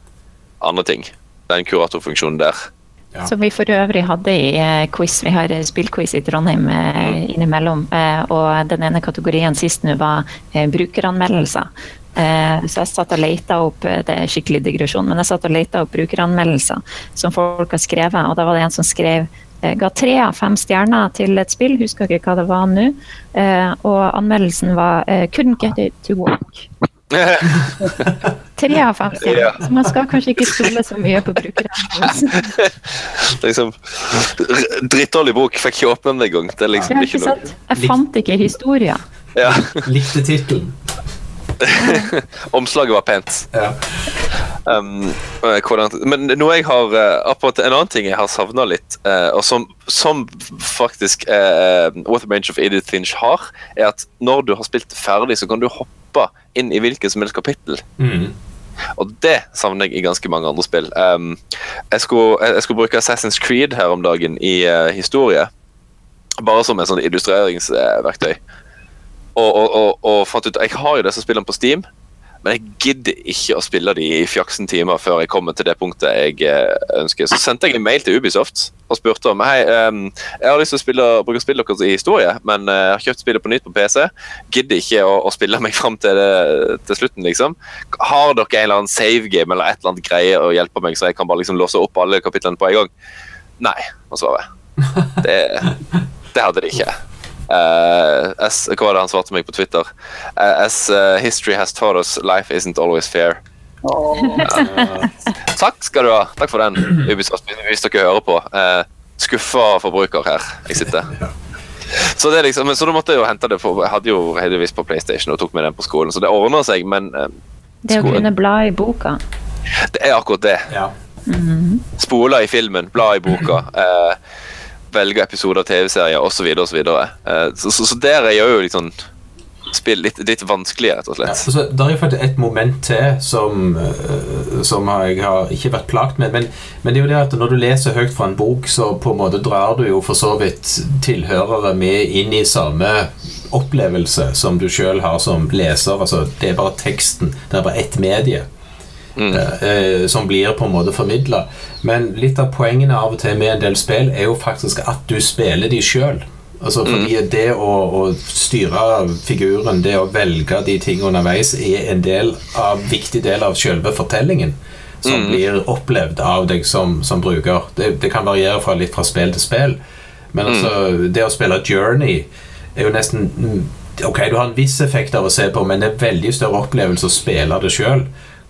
andre ting. Den kuratorfunksjonen der. Ja. Som vi for øvrig hadde i eh, quiz. Vi har eh, spillquiz i Trondheim eh, innimellom. Og den ene kategorien sist nå var brukeranmeldelser. Så jeg satt og leita opp det er skikkelig digresjon, men jeg satt og leta opp brukeranmeldelser som folk har skrevet. Og da var det en som skrev ga tre av fem stjerner til et spill, husker ikke hva det var nå. Og anmeldelsen var 'couldn't get it to work'. Tre av fem stjerner. Ja. Så man skal kanskje ikke stole så mye på. Er liksom Drittdårlig bok, fikk ikke åpne den engang. Det er liksom Ja, ikke ikke noe sant? Jeg fant ikke historia. ja. Likte tittelen. Omslaget var pent. Ja. Um, eh, men noe jeg har uh, En annen ting jeg har savna litt, uh, og som, som faktisk uh, What a Range of Edith Finch har, er at når du har spilt ferdig, så kan du hoppe inn i hvilket som helst kapittel. Mm. Og det savner jeg i ganske mange andre spill. Um, jeg, skulle, jeg, jeg skulle bruke Assassin's Creed her om dagen i uh, historie. Bare som et sånn illustreringsverktøy. Og, og, og, og fant ut Jeg har jo disse spillene på Steam, men jeg gidder ikke å spille de i fjaksen timer før jeg kommer til det punktet jeg eh, ønsker. Så sendte jeg en mail til Ubisoft og spurte om Hei, em, jeg har lyst til å spille, bruke spillet deres i historie, men eh, jeg har kjøpt spillet på nytt på PC. Gidder ikke å, å spille meg fram til, til slutten, liksom. Har dere en eller annen save game eller et eller annet greie å hjelpe meg, så jeg kan bare liksom låse opp alle kapitlene på en gang? Nei, var svaret. Det, det hadde de ikke. Eh, as, hva var det han svarte meg på Twitter? Uh, as uh, history has taught us, life isn't always fair. Takk skal du ha. Takk for den, Ubisoft, hvis dere hører på. Uh, skuffa forbruker her jeg sitter. Så, det liksom, men så da måtte jeg jo hente det for Jeg hadde jo heldigvis på PlayStation og tok med den på skolen, så det ordner seg, men eh, Det å kunne bla i boka. det er akkurat det. Ja. Spole i filmen, bla i boka. Eh, velge episoder av TV-serier osv. Så, Eh, så, så, så der er jo sånn spill litt, litt vanskelige, rett og slett. Ja, altså, der er faktisk et moment til som, eh, som jeg har ikke vært plagt med. Men, men det er jo det at når du leser høyt fra en bok, så på en måte drar du jo for så vidt tilhørere med inn i samme opplevelse som du sjøl har som leser. Altså, det er bare teksten. Det er bare ett medie. Eh, eh, som blir på en måte formidla. Men litt av poengene av og til med en del spill er jo faktisk at du spiller de sjøl. Altså, fordi det å, å styre figuren, det å velge de tingene underveis, er en del av, viktig del av selve fortellingen. Som blir opplevd av deg som, som bruker. Det, det kan variere fra litt fra spill til spill. Men altså, det å spille Journey er jo nesten mm, Ok, du har en viss effekt av å se på, men det er veldig større opplevelse å spille det sjøl.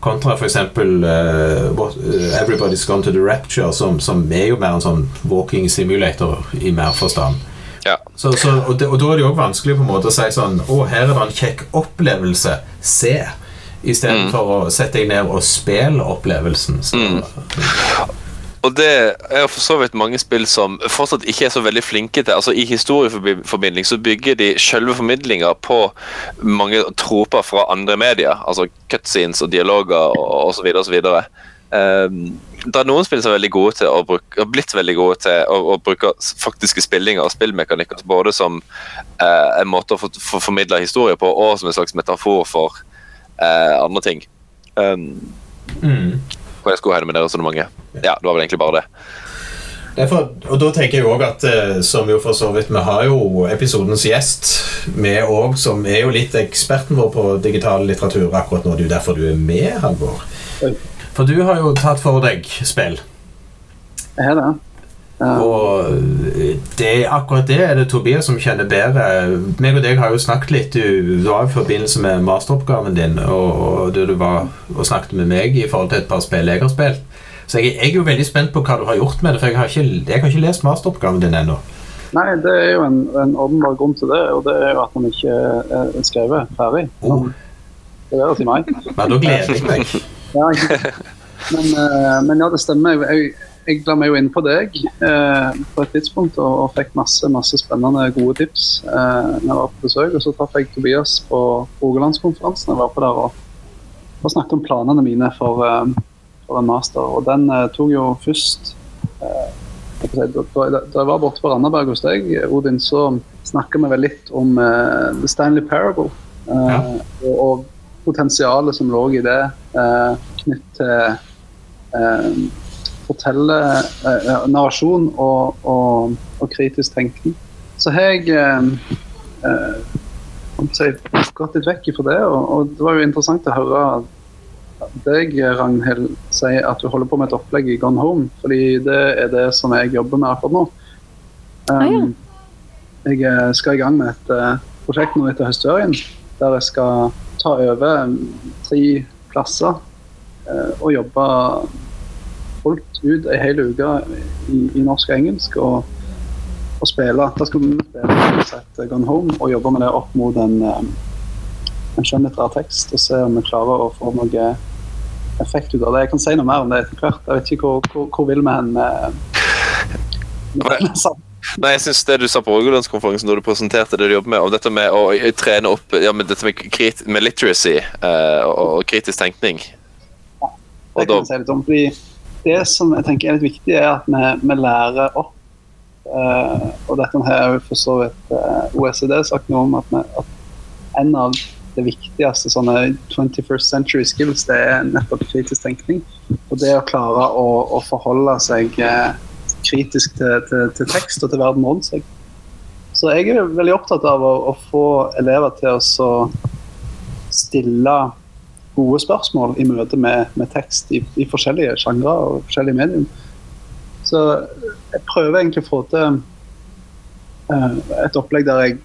Kontra f.eks. Uh, what- eh, Everybody's Gone to the Rapture, som, som er jo mer en sånn walking simulator i mer forstand. Ja. Så, så, og, det, og da er det jo også vanskelig på en måte å si sånn Å, her er det en kjekk opplevelse. Se. Istedenfor for å sette deg ned og spille opplevelsen. Så, Og det er for så vidt mange spill som fortsatt ikke er så veldig flinke til Altså I historieformidling så bygger de selve formidlinga på mange troper fra andre medier. Altså cutscenes og dialoger og osv. osv. Um, det er noen spill som er veldig gode til å bruke, har blitt veldig gode til å, å bruke faktiske spillinger og spillmekanikker både som uh, en måte å få, for, formidle historie på, og som en slags metafor for uh, andre ting. Um, mm. Hvor jeg skulle hen med det resonnementet. Ja, det var vel egentlig bare det. Derfor, og da tenker jeg også at eh, Som jo for så vidt Vi har jo episodens gjest med òg, som er jo litt eksperten vår på digital litteratur akkurat nå. Det er jo derfor du er med, Halvor. For du har jo tatt for deg spill. Jeg har det. Eh, Og eh, det, akkurat det er det Tobias som kjenner bedre. Meg og deg har jo snakket litt. Du, du var i forbindelse med masteroppgaven din, og, og du var og snakket med meg i forhold til et par spill jeg har spilt. Så jeg, jeg er jo veldig spent på hva du har gjort med det, for jeg har ikke, jeg har ikke lest masteroppgaven din ennå. Nei, det er jo en, en åpenbar grunn til det, og det er jo at den ikke er skrevet ferdig. Oh. Det er det til meg. Men da gleder jeg meg. Ja, men, eh, men ja, det stemmer. Jeg, jeg la meg jo inn på deg eh, på et tidspunkt og, og fikk masse masse spennende, gode tips eh, når jeg var på besøk. Og så traff jeg Tobias på Rogalandskonferansen. Jeg var på der og, og snakket om planene mine for, eh, for en master. Og den eh, tok jo først eh, da, da, da jeg var borte på Randaberg hos deg, Odin, så snakka vi vel litt om eh, The Stanley Parable. eh, Ja. og, og potensialet som lå i det, eh, knytt til eh, fortelle eh, narrasjon og, og, og kritisk tenkning. Så har jeg eh, eh, gått litt vekk fra det, og, og det var jo interessant å høre deg, Ragnhild, si at du holder på med et opplegg i Gone Home, fordi det er det som jeg jobber med akkurat nå. Ah, ja. Um, jeg eh, skal i gang med et uh, prosjekt nå etter høstferien, der jeg skal ta over um, tre plasser eh, og jobbe fullt ut ei hel uke i, i norsk og engelsk. og og spille. Da skal vi spille sette Gone Home og jobbe med det opp mot en, um, en skjønnlitterær tekst og se om vi klarer å få noe effekt ut av det. Jeg kan si noe mer om det etter hvert. Jeg vet ikke hvor, hvor, hvor vil vi hen med, med Nei. denne saken. Nei, jeg synes det du sa på Rogalandskonferansen da du presenterte det du jobber med, om dette med å trene opp ja, med dette med, med literacy eh, og, og kritisk tenkning Det Og kan jeg si litt om. fordi Det som jeg tenker er litt viktig, er at vi, vi lærer opp. eh, og dette har for så vidt eh, OECD sagt noe om at, vi, at en av det viktigste sånne 21st century skills, det er nettopp kritisk tenkning. Og det å klare å, å forholde seg eh, kritisk til, til, til tekst og til verden rundt seg. Så jeg er veldig opptatt av å, å få elever til å stille gode spørsmål i møte med, med tekst i, i forskjellige sjangre og forskjellige medium. Så jeg prøver egentlig å få til eh, et opplegg der, jeg,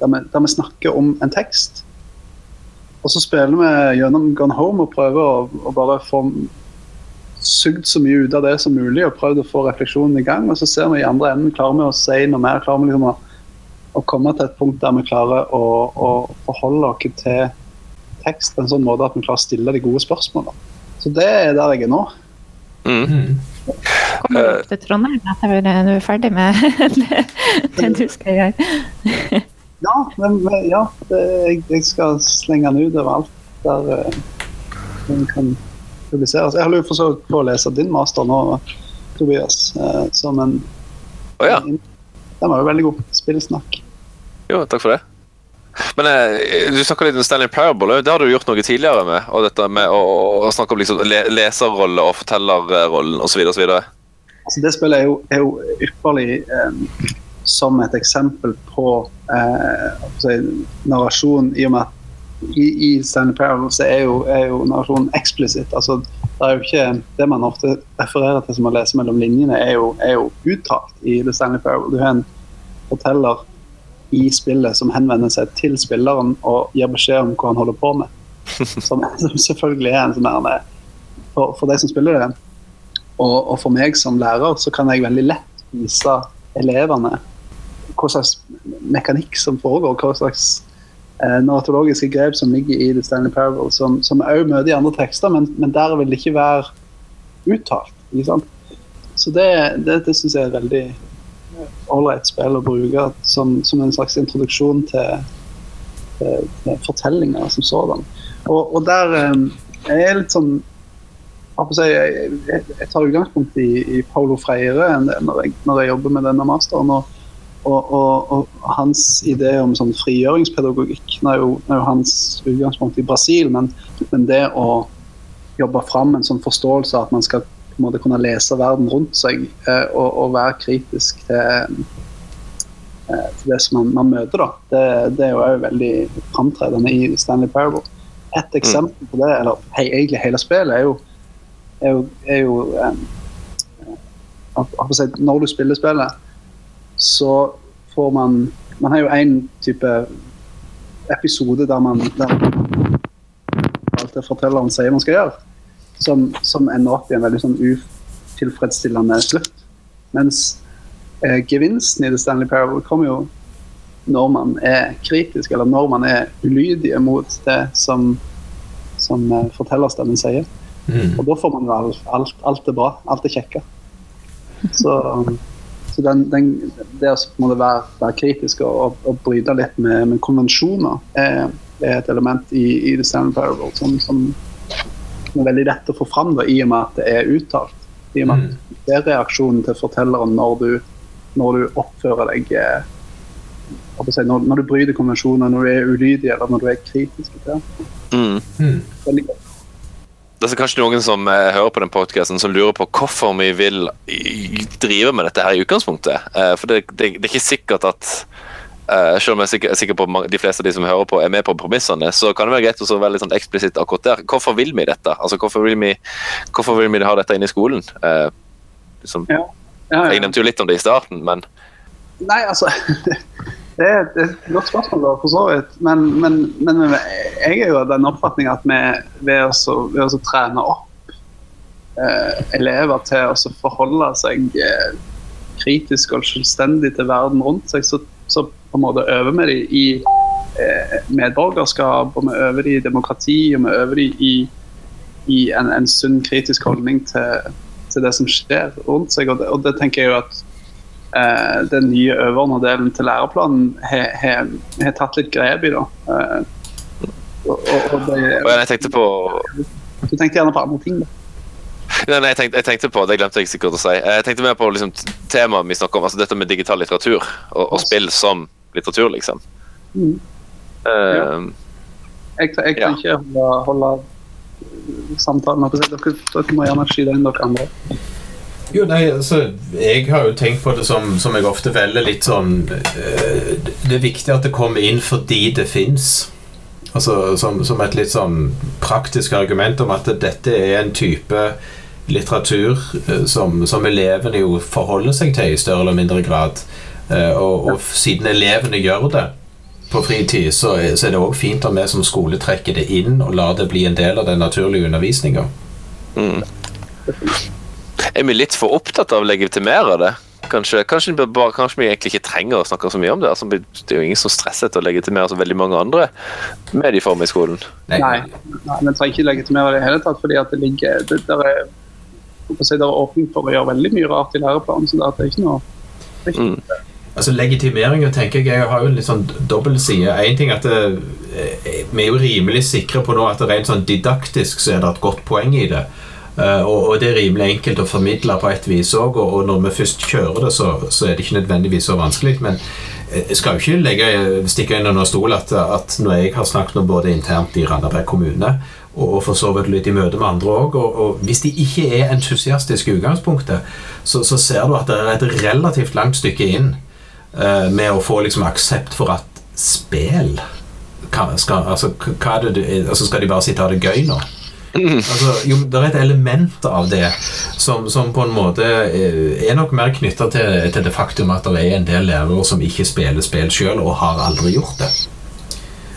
der, vi, der vi snakker om en tekst. Og så spiller vi gjennom Gone Home og prøver å, å bare få sugd så mye ut av det som mulig og prøvd å få refleksjonen i gang. Og så ser vi i andre enden klarer vi å si noe mer. klarer vi liksom å, å komme til et punkt der vi klarer å, å forholde oss til tekst på en sånn måte at vi klarer å stille de gode spørsmålene. Så det er der jeg er nå. mm, Mm. Kommer du opp til Trondheim etter du er ferdig med det, det du skal gjøre? Ja, men, ja det, jeg, jeg skal slenge den ut overalt der eh, den kan publiseres. Jeg holder jo for så vidt på å lese din master nå, Tobias, eh, som en oh, ja. Den var jo veldig god. Spillsnakk. Jo, takk for det. Men eh, du snakka litt om Stanley Parable. Det har du gjort noe tidligere med. Og dette med å, å snakke om liksom, le leserrolle og fortellerrollen osv. Altså, det spillet er jo, er jo ypperlig eh, som et eksempel på eh, si, narrasjon, i og med at i, i Stanley Parable så er jo, er jo narrasjonen eksplisitt. Altså, det er jo ikke Det man ofte refererer til som å lese mellom linjene, er jo, er jo uttalt i The Stanley Parable. Du har en forteller i spillet som henvender seg til spilleren og gir beskjed om hva han holder på med. Som, som selvfølgelig er en sånn der for, for de som spiller det. Og, og for meg som lærer så kan jeg veldig lett vise elevene hva slags mekanikk som foregår. hva slags eh, narratologiske grep som ligger i The Stanley Parable, som, også møter i andre tekster, men, men der vil det ikke være uttalt. Ikke sant? Så det, det, det syns jeg er veldig ålreit spill å bruke som, som, en slags introduksjon til, til, til fortellinger som sådan. Og, og der eh, jeg er litt sånn jeg, jeg, jeg tar utgangspunkt i, i Paulo Freire når jeg, når jeg jobber med denne masteren. og og, og, og, hans idé om sånn frigjøringspedagogikk er jo, er jo hans utgangspunkt i Brasil, men, men, det å jobbe fram en sånn forståelse av at man skal på en måte kunne lese verden rundt seg eh, og, og, være kritisk til, eh, til det som man, man møter, da. Det, det, er jo òg veldig framtredende i Stanley Parable. Et mm. eksempel på det, eller hei, egentlig hele spillet, er jo, er jo, er jo eh, at, Når du spiller spillet så får man Man har jo én type episode der man der alt det fortelleren sier man skal gjøre, som, som ender opp i en veldig sånn utilfredsstillende slutt. Mens eh, gevinsten i The Stanley Parable kommer jo når man er kritisk, eller når man er ulydig mot det som, som eh, fortellerstemmen sier. Mm. Og da får man alt, alt, alt er bra. Alt er kjekka. Så så den, den, det å være, være, kritisk og, og, bryte litt med, med konvensjoner er, er, et element i, i The Stanley Parable som, som, er veldig lett å få fram da, i og med at det er uttalt. I og med at mm. det er reaksjonen til fortelleren når du, når du oppfører deg eh, når, når, du bryter konvensjoner, når du er ulydig eller når du er kritisk til det. Mm. mm. Veldig godt det er kanskje noen som uh, hører på den podkasten som lurer på hvorfor vi vil drive med dette her i utgangspunktet. Uh, for det, det, det, er ikke sikkert at uh, Selv om jeg er sikker, er sikker, på de fleste av de som hører på, er med på premissene, så kan det være greit å være litt sånn eksplisitt akkurat der. Hvorfor vil vi dette? Altså, hvorfor vil vi, hvorfor vil vi ha dette inne i skolen? Liksom, ja. Ja, ja. Jeg nevnte jo litt om det i starten, men Nei, altså Det er et godt spørsmål, da, for så vidt. Men, men, men, jeg er jo av den oppfatning at vi ved å, ved å trene opp eh, elever til å forholde seg eh, kritisk og selvstendig til verden rundt seg, så, så på en måte øver med dem i eh, medborgerskap, og vi øver dem i demokrati, og vi øver dem i, i en, en, sunn kritisk holdning til, til, det som skjer rundt seg. Og det, og det tenker jeg jo at eh, den nye overordnede delen til læreplanen har tatt litt grep i. da. Eh, og, og, og det, jeg tenkte på Du tenkte gjerne på andre ting, da. Nei, nei, jeg, tenkte, jeg, tenkte, på, Det glemte jeg sikkert å si. Jeg tenkte mer på liksom, temaet vi snakker om, altså dette med digital litteratur og, og spill som litteratur, liksom. Mm. Uh, ja. Jeg, jeg kan ja. ikke holde, holde samtalen dere, dere må gjerne skyte inn dere andre. Jo, nei, altså, Jeg har jo tenkt på det som, som jeg ofte velger litt sånn øh, Det er viktig at det kommer inn fordi det fins. Altså, som, som, et litt sånn praktisk argument om at dette er en type litteratur øh, som, som, elevene jo forholder seg til i større eller mindre grad. Uh, og, og, siden elevene gjør det på fritid, så, så er det òg fint om vi som skole trekker det inn og lar det bli en del av den naturlige undervisninga. Mm. Er vi litt for opptatt av å legitimere det? Kanskje, kanskje, bare, kanskje, vi egentlig ikke trenger å snakke så mye om det. Altså, det er jo ingen som stresser til å legitimere så veldig mange andre medieformer i skolen. Nei, nei, vi trenger ikke legitimere det i hele tatt, fordi at det ligger det, der er, det er åpning for å gjøre veldig mye rart i læreplanen. så det er ikke noe det er ikke mm. Altså Legitimeringa tenker jeg, jeg har jo en litt sånn dobbel side. En ting at det, eh, Vi er jo rimelig sikre på nå at det rent sånn didaktisk så er det et godt poeng i det. Eh, og, og det er rimelig enkelt å formidle på et vis òg, og, og når vi først kjører det, så, så er det ikke nødvendigvis så vanskelig. Men jeg skal jo ikke legge, stikke under stol at, at når jeg har snakket om både internt i Randaberg kommune og for så vidt litt i møte med andre òg. Og, og, hvis de ikke er entusiastiske i utgangspunktet, så, så, ser du at det er et relativt langt stykke inn med å få liksom aksept for at spill skal, altså, det, altså, skal de bare sitte og ha det gøy nå? Altså, jo, det er et element av det som, som på en måte eh, er nok mer knytta til, til, det faktum at det er en del lærere som ikke spiller spill sjøl, og har aldri gjort det.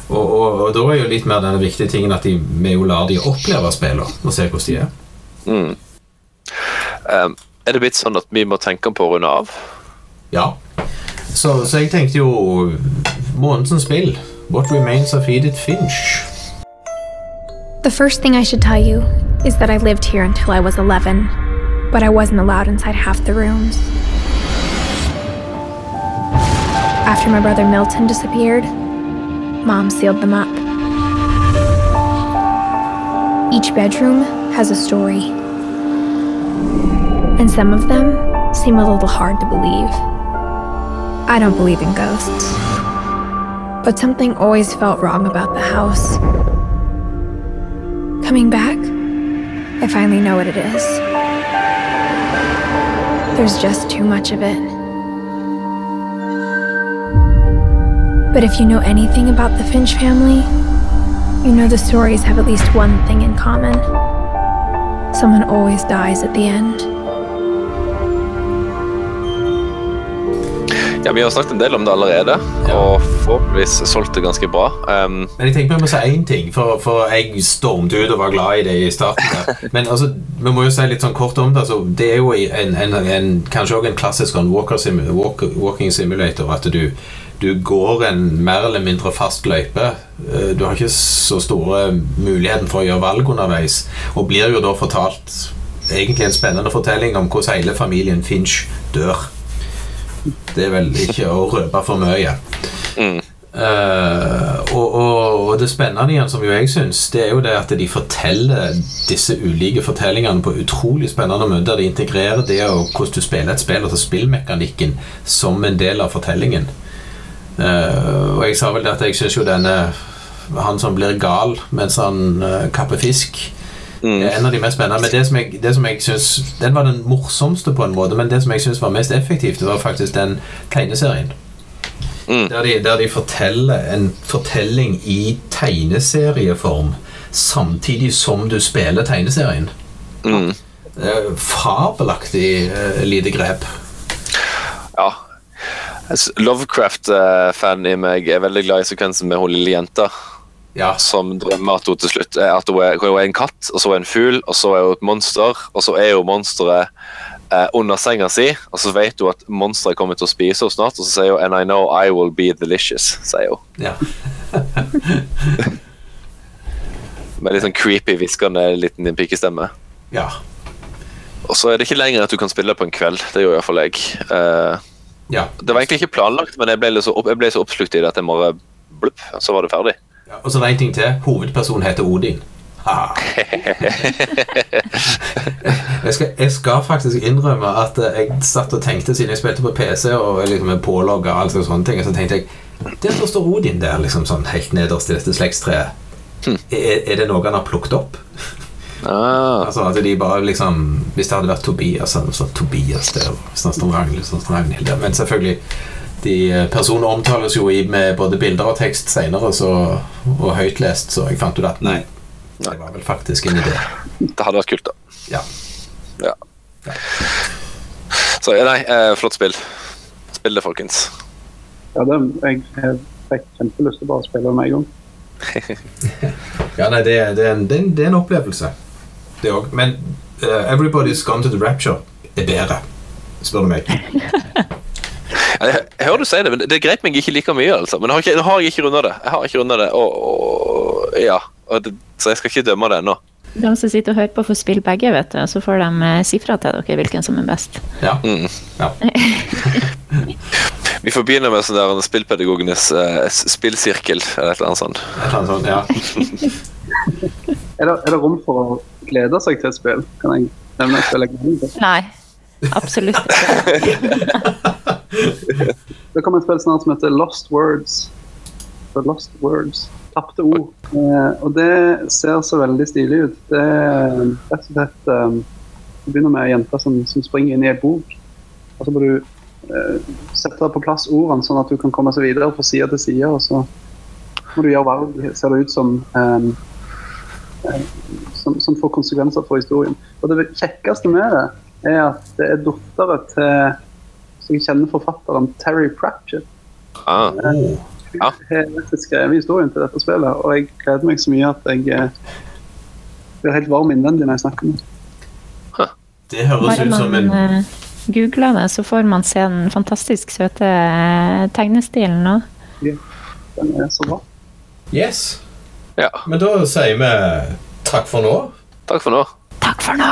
Og, og, og, da er jo litt mer den viktige tingen at de, vi jo lar de oppleve spillene og se hvordan de er. Mm. Um, er det blitt sånn at vi må tenke på å runde av? Ja. Så, så, jeg tenkte jo månedens spill. What remains of Edith Finch? The first thing I should tell you is that I lived here until I was 11, but I wasn't allowed inside half the rooms. After my brother Milton disappeared, Mom sealed them up. Each bedroom has a story, and some of them seem a little hard to believe. I don't believe in ghosts, but something always felt wrong about the house. Coming back, I finally know what it is. There's just too much of it. But if you know anything about the Finch family, you know the stories have at least one thing in common. Someone always dies at the end. Ja, Vi har snakket en del om det allerede, ja. og forhåpentligvis solgt det ganske bra. Um, Men jeg tenker vi må si én ting, for, for, jeg stormte ut og var glad i det i starten. Der. Men altså, vi må jo si litt sånn kort om det. Altså, det er jo en, en, en, kanskje også en klassisk walker sim, walk, walking simulator. At du du går en mer eller mindre fast løype. Eh, du har ikke så store muligheten for å gjøre valg underveis, og blir jo da fortalt egentlig en spennende fortelling om hvordan hele familien Finch dør. Det er vel ikke å røpe for mye. Mm. Uh, og, og, og, det spennende igjen, som jo jeg syns, det er jo det at de forteller disse ulike fortellingene på utrolig spennende måter. De integrerer det og hvordan du spiller et spill, altså spillmekanikken, som en del av fortellingen. Uh, og jeg sa vel det at jeg syns jo denne Han som blir gal mens han uh, kapper fisk, mm. er en av de mest spennende. Men det som jeg, det som jeg synes, Den var den morsomste på en måte, men det som jeg syns var mest effektivt, det var faktisk den tegneserien. Mm. Der, de, der de forteller en fortelling i tegneserieform samtidig som du spiller tegneserien. Mm. Fabelaktig uh, lite grep. Ja, Lovecraft-fan i meg er veldig glad i sekvensen med hun lille jenta. Ja. Som drømmer at hun til slutt er at hun er, hun er en katt, og så er hun en fugl, og så er hun et monster, og så er hun monsteret eh, under senga si, og så vet hun at monsteret kommer til å spise henne snart, og så sier hun 'And I know I will be delicious', sier hun. Ja. Med litt sånn creepy, hviskende liten pikestemme. Ja. Og så er det ikke lenger at du kan spille på en kveld. Det gjør iallfall jeg. Uh, ja. Det var egentlig ikke planlagt, men jeg ble, så, jeg ble så oppslukt i det at jeg bare blupp, så var det ferdig. Ja, og så er det en ting til. Hovedpersonen heter Odin. jeg, skal, jeg, skal, faktisk innrømme at eh, jeg satt og tenkte siden jeg spilte på PC og liksom pålogga og sånne ting, så tenkte jeg Der står Odin der, liksom sånn helt nederst i dette slektstreet. Hmm. Er, er, det noe han har plukket opp? Ah. Altså at de bare liksom Hvis det hadde vært Tobias, så hadde Tobias der. Hvis han står Ragnhild, så står Ragnhild der. Men selvfølgelig de personene omtales jo i med både bilder og tekst senere og høytlest, så jeg fant ut at nei, det var vel faktisk en idé. Det hadde vært kult, da. Ja. ja. ja. Så nei, eh, flott spill. Spill det, folkens. Ja, det, jeg, jeg fikk kjempelyst til å bare spille det med en gang. ja, nei, det, det, er en, det, er en, opplevelse det òg. Men uh, 'Everybody's Gone to the Rapture' er bedre, spør du meg. jeg, hører du si det, men det grep meg ikke like mye. altså. Men nå har, har jeg ikke runda det. Jeg har ikke rundet det, og, og ja, og det, Så jeg skal ikke dømme det ennå. De som sitter og hører på, får spille begge, vet du, så får de uh, si fra til dere hvilken som er best. Ja. Mm. ja. Vi får begynne med sånn der spillpedagogenes uh, spillsirkel. Eller et eller annet sånt. Et eller annet sånt, ja. Er det, er det rom for å glede seg til et spill? Kan jeg nevne et spill jeg gleder meg til? Nei, absolutt ikke. Det kommer et spill snart som heter Lost Words. The Lost Words. Tapte ord. Eh, og det ser så veldig stilig ut. Det er rett og slett eh, Det begynner med ei jente som, som springer inn i ei bok. Og så må du eh, sette på plass ordene, sånn at du kan komme seg videre fra side til side. Og så må du gjøre valg, ser det ut som, eh, eh, som, som får konsekvenser for historien. Og det kjekkeste med det er at det er dattera til så jeg kjenner forfatteren Terry Pratchett. Ah, Oh. Ja. har skrevet historien til dette spillet, og jeg gleder meg så mye at jeg eh, blir helt varm innvendig når jeg snakker om det. Det høres Bare ut som man en man googler det, så får man se den fantastisk søte eh, tegnestilen òg. Den er så bra. Yes. ja. Men da sier vi takk for nå. Takk for nå. Takk for nå!